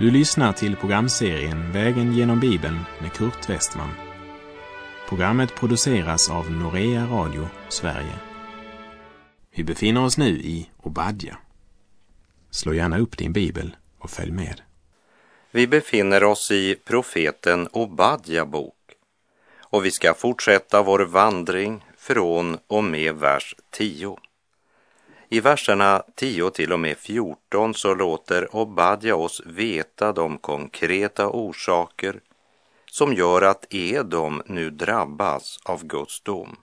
Du lyssnar till programserien Vägen genom Bibeln med Kurt Westman. Programmet produceras av Norea Radio Sverige. Vi befinner oss nu i Obadja. Slå gärna upp din bibel och följ med. Vi befinner oss i profeten Obadja bok och vi ska fortsätta vår vandring från och med vers 10. I verserna 10 till och med 14 så låter Obadja oss veta de konkreta orsaker som gör att Edom nu drabbas av Guds dom.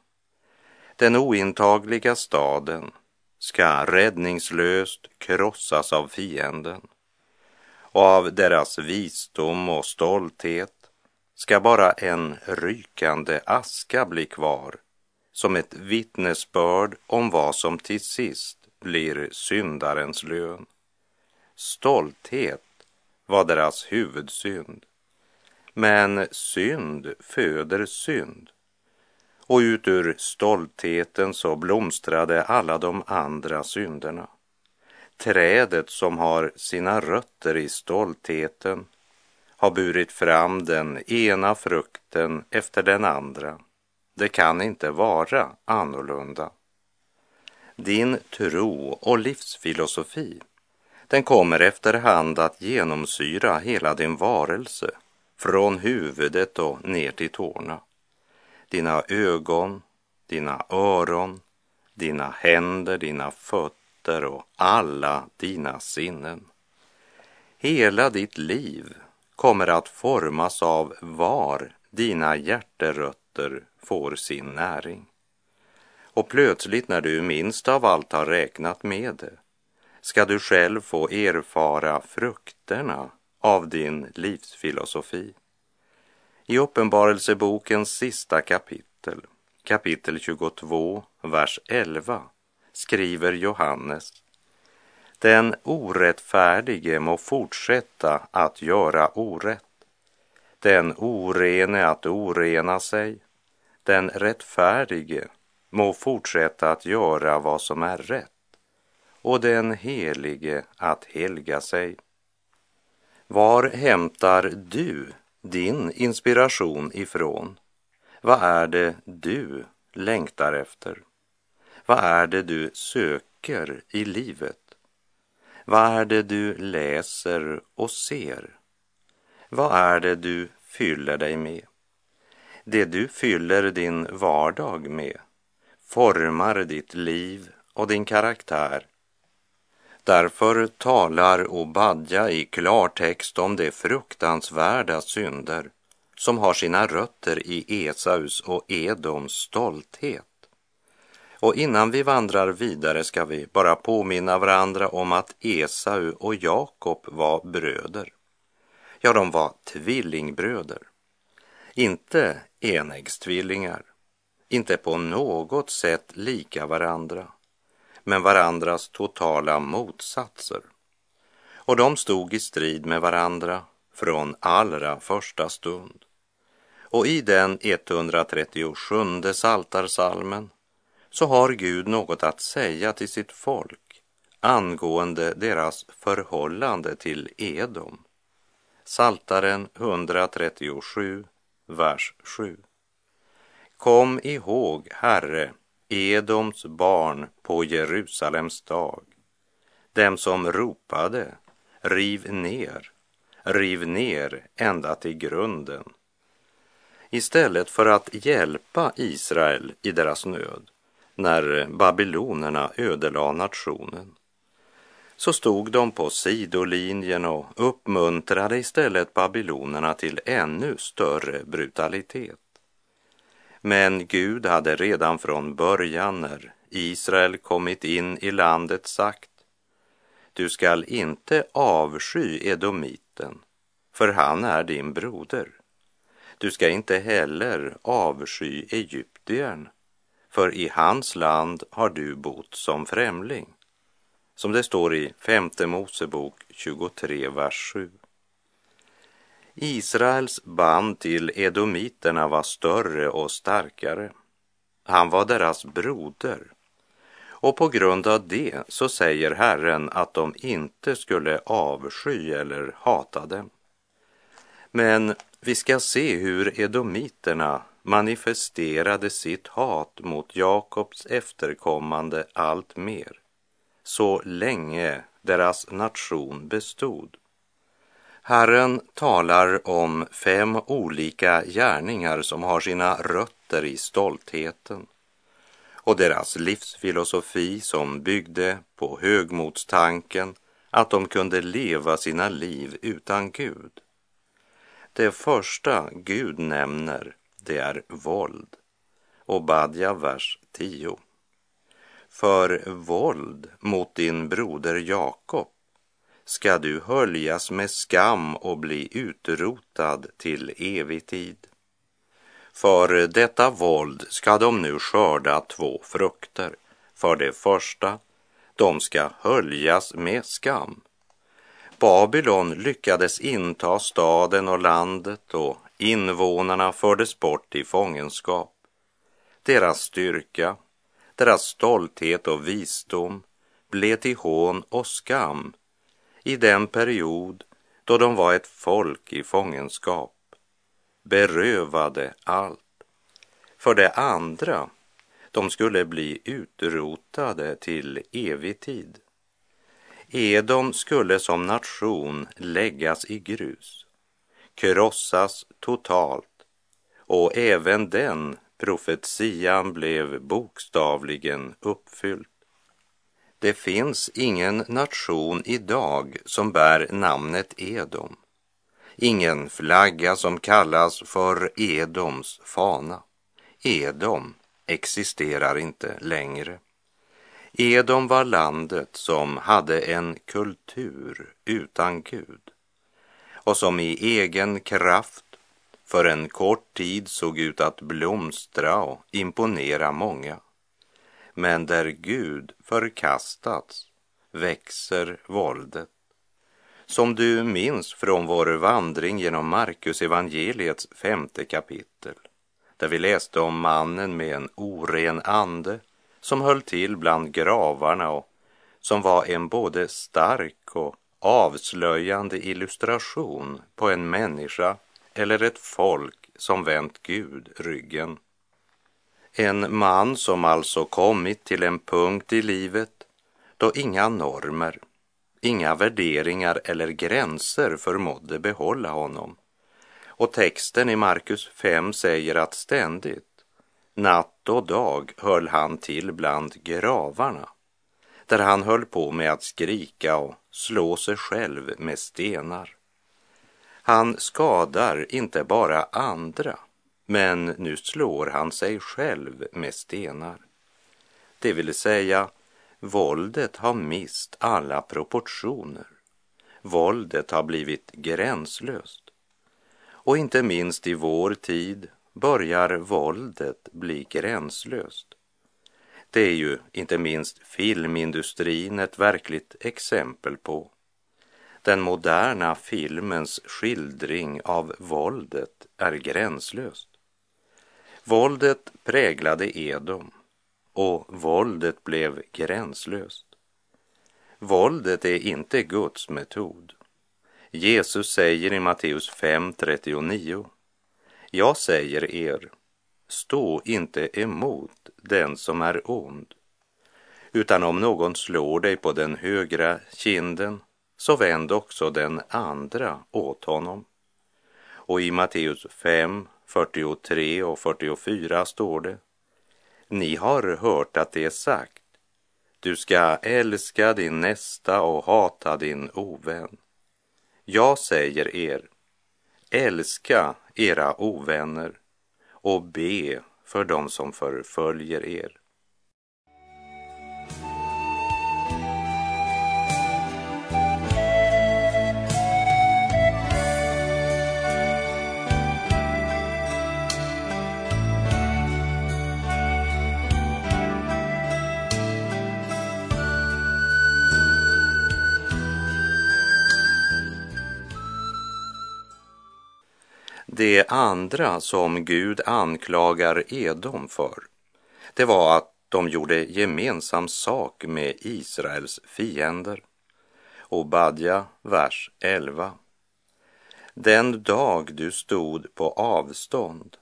Den ointagliga staden ska räddningslöst krossas av fienden och av deras visdom och stolthet ska bara en rykande aska bli kvar som ett vittnesbörd om vad som till sist blir syndarens lön. Stolthet var deras huvudsynd. Men synd föder synd. Och ut ur stoltheten så blomstrade alla de andra synderna. Trädet som har sina rötter i stoltheten har burit fram den ena frukten efter den andra. Det kan inte vara annorlunda. Din tro och livsfilosofi, den kommer efterhand att genomsyra hela din varelse, från huvudet och ner till tårna. Dina ögon, dina öron, dina händer, dina fötter och alla dina sinnen. Hela ditt liv kommer att formas av var dina hjärterötter får sin näring. Och plötsligt när du minst av allt har räknat med det ska du själv få erfara frukterna av din livsfilosofi. I Uppenbarelsebokens sista kapitel, kapitel 22, vers 11, skriver Johannes den orättfärdige må fortsätta att göra orätt, den orene att orena sig, den rättfärdige må fortsätta att göra vad som är rätt och den helige att helga sig. Var hämtar du din inspiration ifrån? Vad är det du längtar efter? Vad är det du söker i livet? Vad är det du läser och ser? Vad är det du fyller dig med? Det du fyller din vardag med formar ditt liv och din karaktär. Därför talar Obadja i klartext om de fruktansvärda synder som har sina rötter i Esaus och Edoms stolthet. Och innan vi vandrar vidare ska vi bara påminna varandra om att Esau och Jakob var bröder. Ja, de var tvillingbröder. Inte enäggstvillingar, inte på något sätt lika varandra, men varandras totala motsatser. Och de stod i strid med varandra från allra första stund. Och i den 137 saltarsalmen så har Gud något att säga till sitt folk angående deras förhållande till Edom. Saltaren 137, vers 7. Kom ihåg, Herre, Edoms barn på Jerusalems dag, dem som ropade, riv ner, riv ner ända till grunden. Istället för att hjälpa Israel i deras nöd när babylonerna ödelade nationen så stod de på sidolinjen och uppmuntrade istället babylonerna till ännu större brutalitet. Men Gud hade redan från början när Israel kommit in i landet sagt Du skall inte avsky edomiten, för han är din broder. Du ska inte heller avsky egyptiern, för i hans land har du bott som främling. Som det står i femte Mosebok 23, vers 7. Israels band till edomiterna var större och starkare. Han var deras broder Och på grund av det så säger Herren att de inte skulle avsky eller hata dem. Men vi ska se hur edomiterna manifesterade sitt hat mot Jakobs efterkommande allt mer, så länge deras nation bestod. Herren talar om fem olika gärningar som har sina rötter i stoltheten och deras livsfilosofi som byggde på högmodstanken att de kunde leva sina liv utan Gud. Det första Gud nämner, det är våld. Obadja, vers 10. För våld mot din broder Jakob ska du höljas med skam och bli utrotad till evig tid. För detta våld ska de nu skörda två frukter. För det första, de ska höljas med skam. Babylon lyckades inta staden och landet och invånarna fördes bort i fångenskap. Deras styrka, deras stolthet och visdom blev till hån och skam i den period då de var ett folk i fångenskap, berövade allt. För det andra, de skulle bli utrotade till evig tid. Edom skulle som nation läggas i grus, krossas totalt och även den profetian blev bokstavligen uppfylld. Det finns ingen nation idag som bär namnet Edom. Ingen flagga som kallas för Edoms fana. Edom existerar inte längre. Edom var landet som hade en kultur utan Gud och som i egen kraft för en kort tid såg ut att blomstra och imponera många. Men där Gud förkastats växer våldet. Som du minns från vår vandring genom Markus evangeliets femte kapitel, där vi läste om mannen med en oren ande som höll till bland gravarna och som var en både stark och avslöjande illustration på en människa eller ett folk som vänt Gud ryggen. En man som alltså kommit till en punkt i livet då inga normer, inga värderingar eller gränser förmådde behålla honom. Och texten i Markus 5 säger att ständigt, natt och dag, höll han till bland gravarna, där han höll på med att skrika och slå sig själv med stenar. Han skadar inte bara andra, men nu slår han sig själv med stenar. Det vill säga, våldet har mist alla proportioner. Våldet har blivit gränslöst. Och inte minst i vår tid börjar våldet bli gränslöst. Det är ju inte minst filmindustrin ett verkligt exempel på. Den moderna filmens skildring av våldet är gränslöst. Våldet präglade Edom och våldet blev gränslöst. Våldet är inte Guds metod. Jesus säger i Matteus 5.39 Jag säger er, stå inte emot den som är ond, utan om någon slår dig på den högra kinden, så vänd också den andra åt honom. Och i Matteus 5, 43 och 44 står det. Ni har hört att det är sagt. Du ska älska din nästa och hata din ovän. Jag säger er, älska era ovänner och be för dem som förföljer er. Det andra som Gud anklagar Edom för, det var att De gjorde gemensam sak med Israels fiender. Obadja, vers 11. Den dag du stod på avstånd,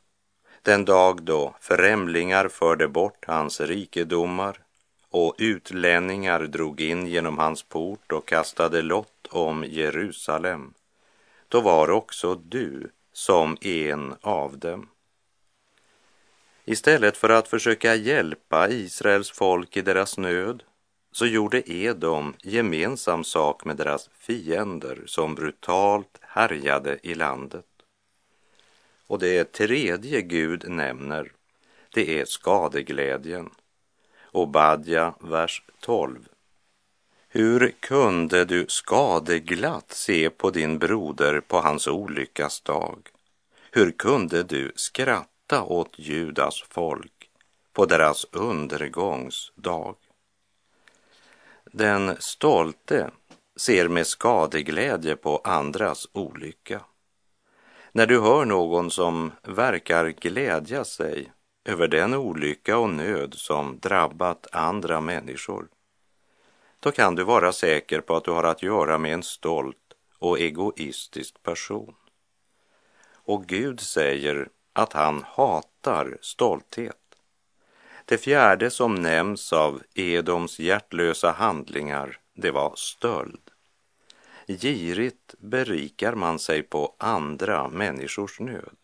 den dag då främlingar förde bort hans rikedomar och utlänningar drog in genom hans port och kastade lott om Jerusalem, då var också du som en av dem. Istället för att försöka hjälpa Israels folk i deras nöd så gjorde Edom gemensam sak med deras fiender som brutalt härjade i landet. Och det tredje Gud nämner, det är skadeglädjen. Obadja, vers 12. Hur kunde du skadeglatt se på din broder på hans olyckas dag? Hur kunde du skratta åt Judas folk på deras undergångsdag? Den stolte ser med skadeglädje på andras olycka. När du hör någon som verkar glädja sig över den olycka och nöd som drabbat andra människor, då kan du vara säker på att du har att göra med en stolt och egoistisk person. Och Gud säger att han hatar stolthet. Det fjärde som nämns av Edoms hjärtlösa handlingar, det var stöld. Girigt berikar man sig på andra människors nöd.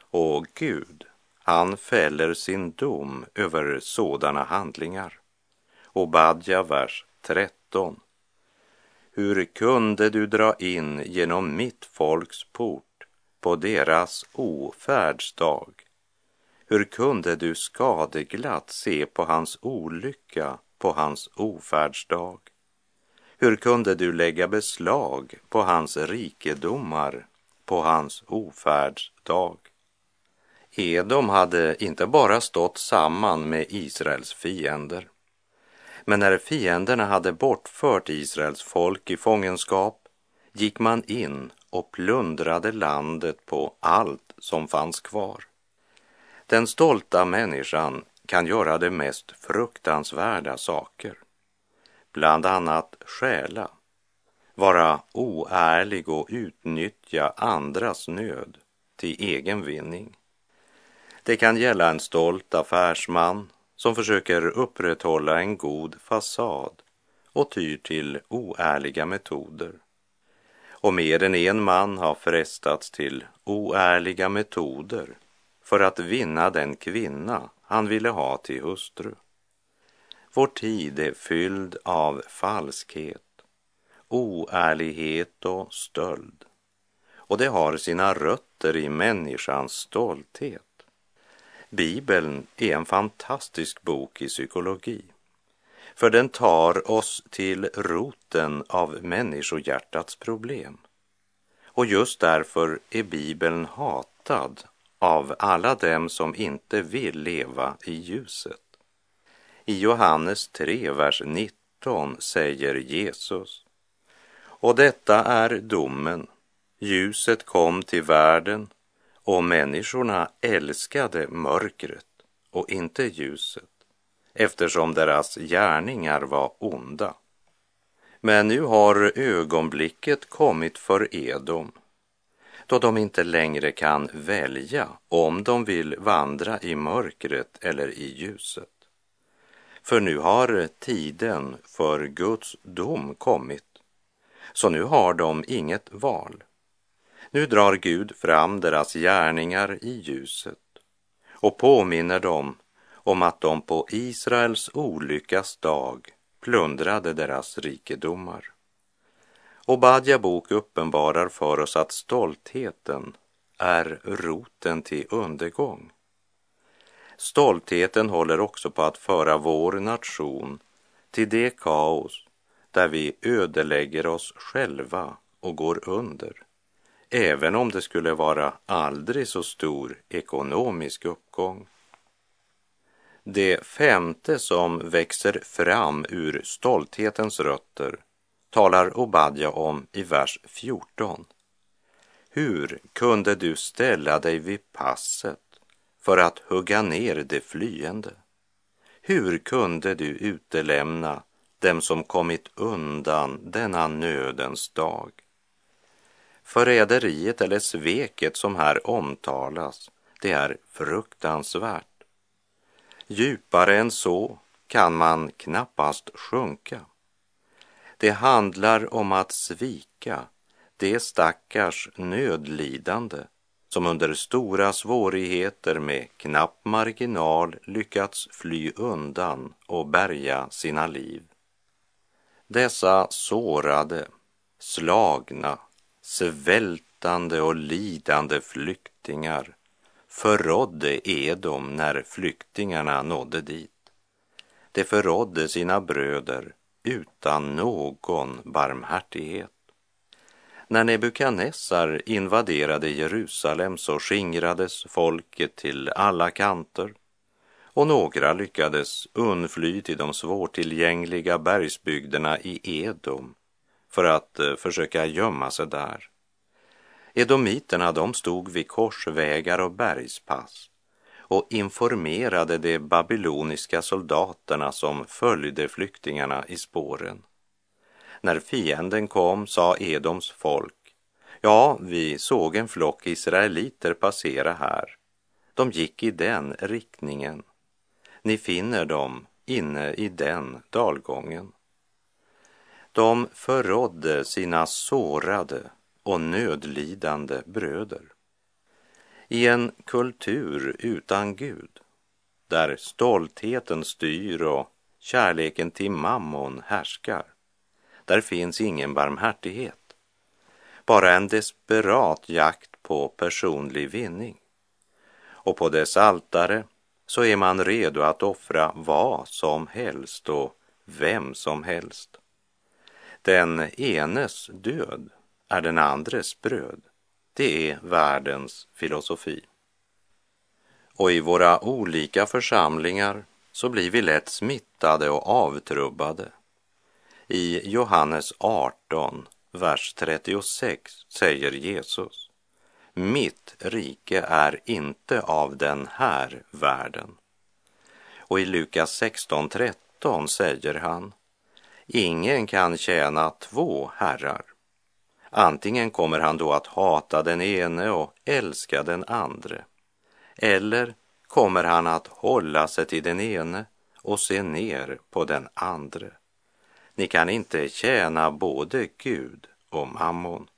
Och Gud, han fäller sin dom över sådana handlingar. Obadja, vers 13. Hur kunde du dra in genom mitt folks port på deras ofärdsdag? Hur kunde du skadeglatt se på hans olycka på hans ofärdsdag? Hur kunde du lägga beslag på hans rikedomar på hans ofärdsdag? Edom hade inte bara stått samman med Israels fiender, men när fienderna hade bortfört Israels folk i fångenskap gick man in och plundrade landet på allt som fanns kvar. Den stolta människan kan göra de mest fruktansvärda saker, bland annat stjäla, vara oärlig och utnyttja andras nöd till egen vinning. Det kan gälla en stolt affärsman som försöker upprätthålla en god fasad och tyr till oärliga metoder. Och mer än en man har frestats till oärliga metoder för att vinna den kvinna han ville ha till hustru. Vår tid är fylld av falskhet, oärlighet och stöld. Och det har sina rötter i människans stolthet. Bibeln är en fantastisk bok i psykologi. För den tar oss till roten av människohjärtats problem. Och just därför är Bibeln hatad av alla dem som inte vill leva i ljuset. I Johannes 3, vers 19 säger Jesus och detta är domen. Ljuset kom till världen och människorna älskade mörkret och inte ljuset eftersom deras gärningar var onda. Men nu har ögonblicket kommit för Edom då de inte längre kan välja om de vill vandra i mörkret eller i ljuset. För nu har tiden för Guds dom kommit, så nu har de inget val. Nu drar Gud fram deras gärningar i ljuset och påminner dem om att de på Israels olyckas dag plundrade deras rikedomar. Obadja bok uppenbarar för oss att stoltheten är roten till undergång. Stoltheten håller också på att föra vår nation till det kaos där vi ödelägger oss själva och går under, även om det skulle vara aldrig så stor ekonomisk uppgång. Det femte som växer fram ur stolthetens rötter talar Obadja om i vers 14. Hur kunde du ställa dig vid passet för att hugga ner det flyende? Hur kunde du utelämna dem som kommit undan denna nödens dag? Förräderiet eller sveket som här omtalas, det är fruktansvärt. Djupare än så kan man knappast sjunka. Det handlar om att svika de stackars nödlidande som under stora svårigheter med knapp marginal lyckats fly undan och bärga sina liv. Dessa sårade, slagna, svältande och lidande flyktingar förrådde Edom när flyktingarna nådde dit. De förrådde sina bröder utan någon barmhärtighet. När Nebukadnessar invaderade Jerusalem så skingrades folket till alla kanter och några lyckades undfly till de svårtillgängliga bergsbygderna i Edom för att eh, försöka gömma sig där. Edomiterna de stod vid korsvägar och bergspass och informerade de babyloniska soldaterna som följde flyktingarna i spåren. När fienden kom sa Edoms folk, ja, vi såg en flock israeliter passera här. De gick i den riktningen. Ni finner dem inne i den dalgången. De förrådde sina sårade och nödlidande bröder. I en kultur utan Gud, där stoltheten styr och kärleken till mammon härskar, där finns ingen barmhärtighet. Bara en desperat jakt på personlig vinning. Och på dess altare så är man redo att offra vad som helst och vem som helst. Den enes död är den andres bröd. Det är världens filosofi. Och i våra olika församlingar så blir vi lätt smittade och avtrubbade. I Johannes 18, vers 36 säger Jesus Mitt rike är inte av den här världen. Och i Lukas 16, 13 säger han Ingen kan tjäna två herrar. Antingen kommer han då att hata den ene och älska den andre. Eller kommer han att hålla sig till den ene och se ner på den andre. Ni kan inte tjäna både Gud och mammon.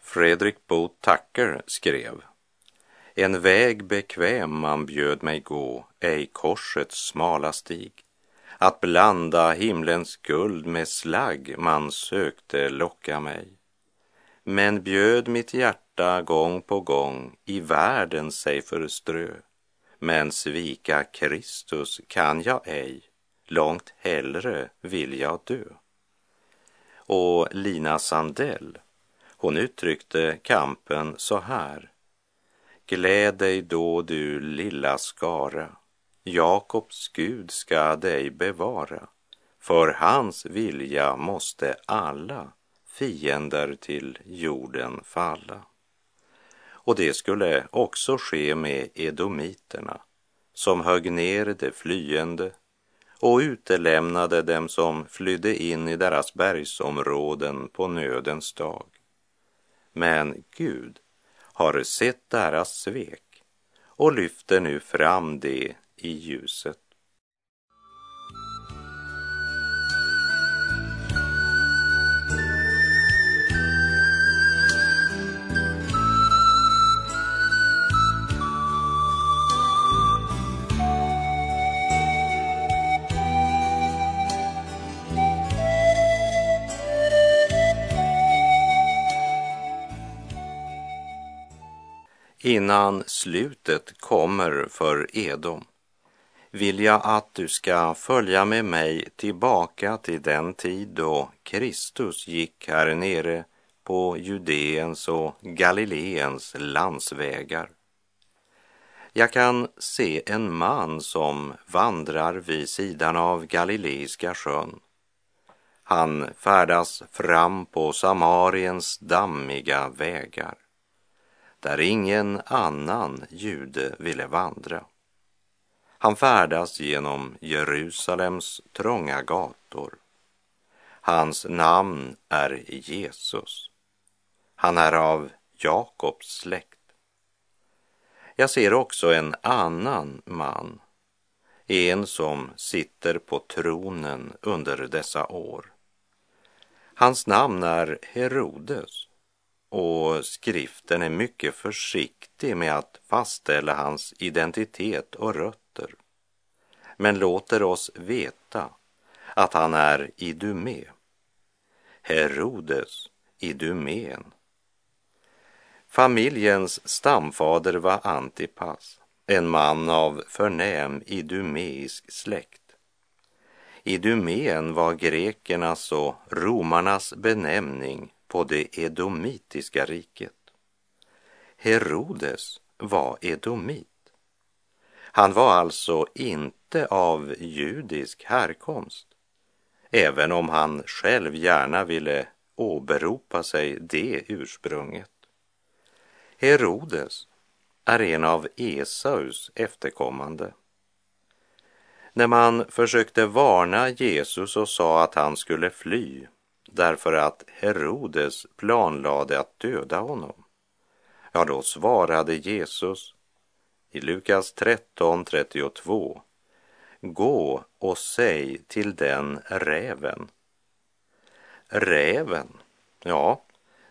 Fredrik Bo Tucker skrev En väg bekväm man bjöd mig gå, ej korsets smala stig. Att blanda himlens guld med slagg man sökte locka mig men bjöd mitt hjärta gång på gång i världen sig förströ. Men svika Kristus kan jag ej, långt hellre vill jag dö. Och Lina Sandell, hon uttryckte kampen så här. Gläd dig då du lilla skara, Jakobs Gud ska dig bevara, för hans vilja måste alla fiender till jorden falla. Och det skulle också ske med edomiterna som högg ner de flyende och utelämnade dem som flydde in i deras bergsområden på nödens dag. Men Gud har sett deras svek och lyfter nu fram det i ljuset. innan slutet kommer för Edom vill jag att du ska följa med mig tillbaka till den tid då Kristus gick här nere på Judeens och Galileens landsvägar. Jag kan se en man som vandrar vid sidan av Galileiska sjön. Han färdas fram på Samariens dammiga vägar där ingen annan jude ville vandra. Han färdas genom Jerusalems trånga gator. Hans namn är Jesus. Han är av Jakobs släkt. Jag ser också en annan man, en som sitter på tronen under dessa år. Hans namn är Herodes och skriften är mycket försiktig med att fastställa hans identitet och rötter, men låter oss veta att han är Idumé. Herodes Idumén. Familjens stamfader var Antipas, en man av förnäm idumeisk släkt. Idumén var grekernas och romarnas benämning på det edomitiska riket. Herodes var edomit. Han var alltså inte av judisk härkomst, även om han själv gärna ville åberopa sig det ursprunget. Herodes är en av Esaus efterkommande. När man försökte varna Jesus och sa att han skulle fly därför att Herodes planlade att döda honom. Ja, då svarade Jesus i Lukas 13.32 Gå och säg till den räven. Räven, ja,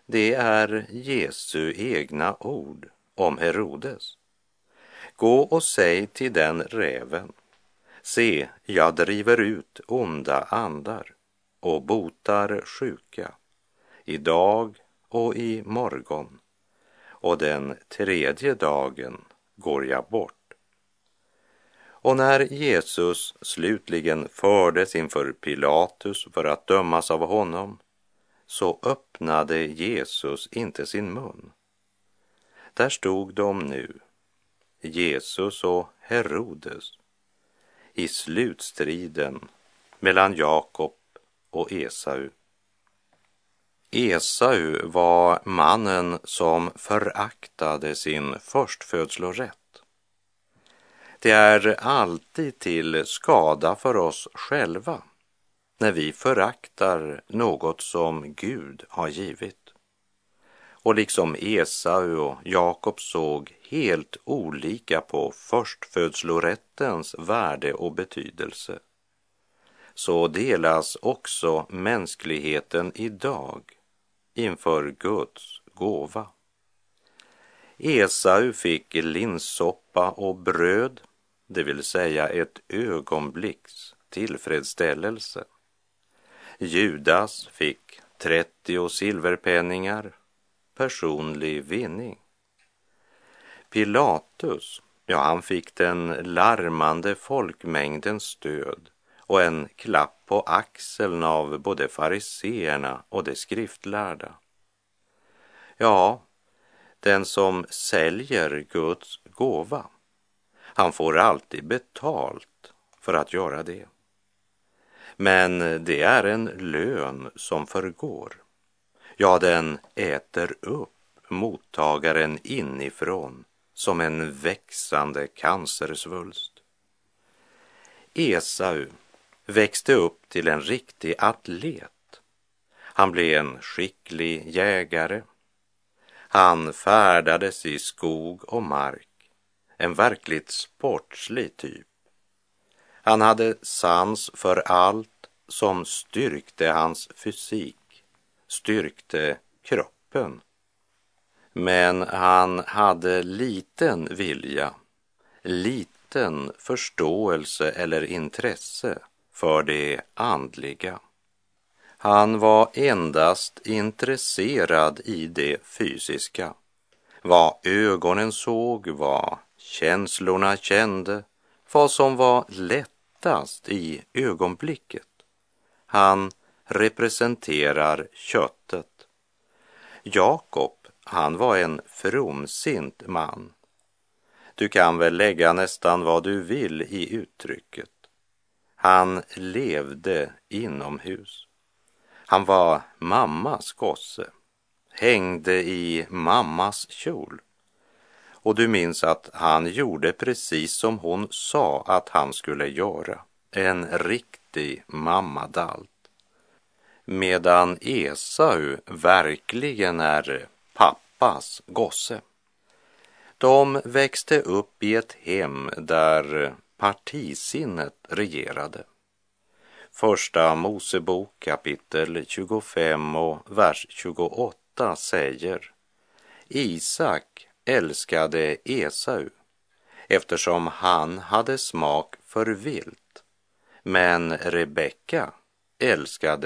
det är Jesu egna ord om Herodes. Gå och säg till den räven. Se, jag driver ut onda andar och botar sjuka idag och i morgon och den tredje dagen går jag bort. Och när Jesus slutligen fördes inför Pilatus för att dömas av honom så öppnade Jesus inte sin mun. Där stod de nu, Jesus och Herodes, i slutstriden mellan Jakob och Esau. Esau var mannen som föraktade sin förstfödslorätt. Det är alltid till skada för oss själva när vi föraktar något som Gud har givit. Och liksom Esau och Jakob såg helt olika på förstfödslorättens värde och betydelse så delas också mänskligheten idag inför Guds gåva. Esau fick linssoppa och bröd, det vill säga ett ögonblicks tillfredsställelse. Judas fick 30 silverpenningar, personlig vinning. Pilatus, ja, han fick den larmande folkmängdens stöd och en klapp på axeln av både fariseerna och de skriftlärda. Ja, den som säljer Guds gåva, han får alltid betalt för att göra det. Men det är en lön som förgår. Ja, den äter upp mottagaren inifrån som en växande cancersvulst. Esau växte upp till en riktig atlet. Han blev en skicklig jägare. Han färdades i skog och mark, en verkligt sportslig typ. Han hade sans för allt som styrkte hans fysik, styrkte kroppen. Men han hade liten vilja, liten förståelse eller intresse för det andliga. Han var endast intresserad i det fysiska. Vad ögonen såg, vad känslorna kände, vad som var lättast i ögonblicket. Han representerar köttet. Jakob, han var en fromsint man. Du kan väl lägga nästan vad du vill i uttrycket. Han levde inomhus. Han var mammas gosse, hängde i mammas kjol. Och du minns att han gjorde precis som hon sa att han skulle göra. En riktig mammadalt. Medan Esau verkligen är pappas gosse. De växte upp i ett hem där partisinnet regerade. Första Mosebok kapitel 25 och vers 28 säger Isak älskade Esau eftersom han hade smak för vilt, men Rebecka älskade